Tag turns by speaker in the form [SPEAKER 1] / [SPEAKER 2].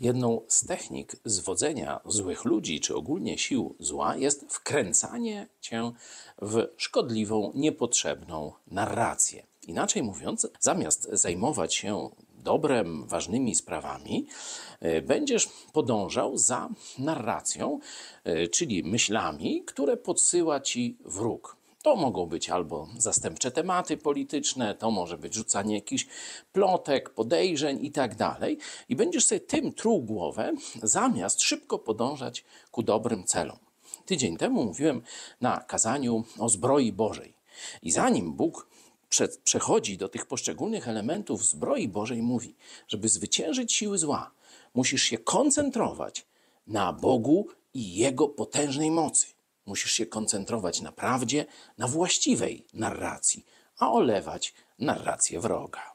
[SPEAKER 1] Jedną z technik zwodzenia złych ludzi, czy ogólnie sił zła, jest wkręcanie cię w szkodliwą, niepotrzebną narrację. Inaczej mówiąc, zamiast zajmować się dobrem, ważnymi sprawami, e, będziesz podążał za narracją, e, czyli myślami, które podsyła ci wróg. To mogą być albo zastępcze tematy polityczne, to może być rzucanie jakichś plotek, podejrzeń i tak dalej. I będziesz sobie tym truł głowę, zamiast szybko podążać ku dobrym celom. Tydzień temu mówiłem na kazaniu o zbroi Bożej. I zanim Bóg przechodzi do tych poszczególnych elementów zbroi Bożej, mówi, żeby zwyciężyć siły zła, musisz się koncentrować na Bogu i Jego potężnej mocy. Musisz się koncentrować na prawdzie, na właściwej narracji, a olewać narrację wroga.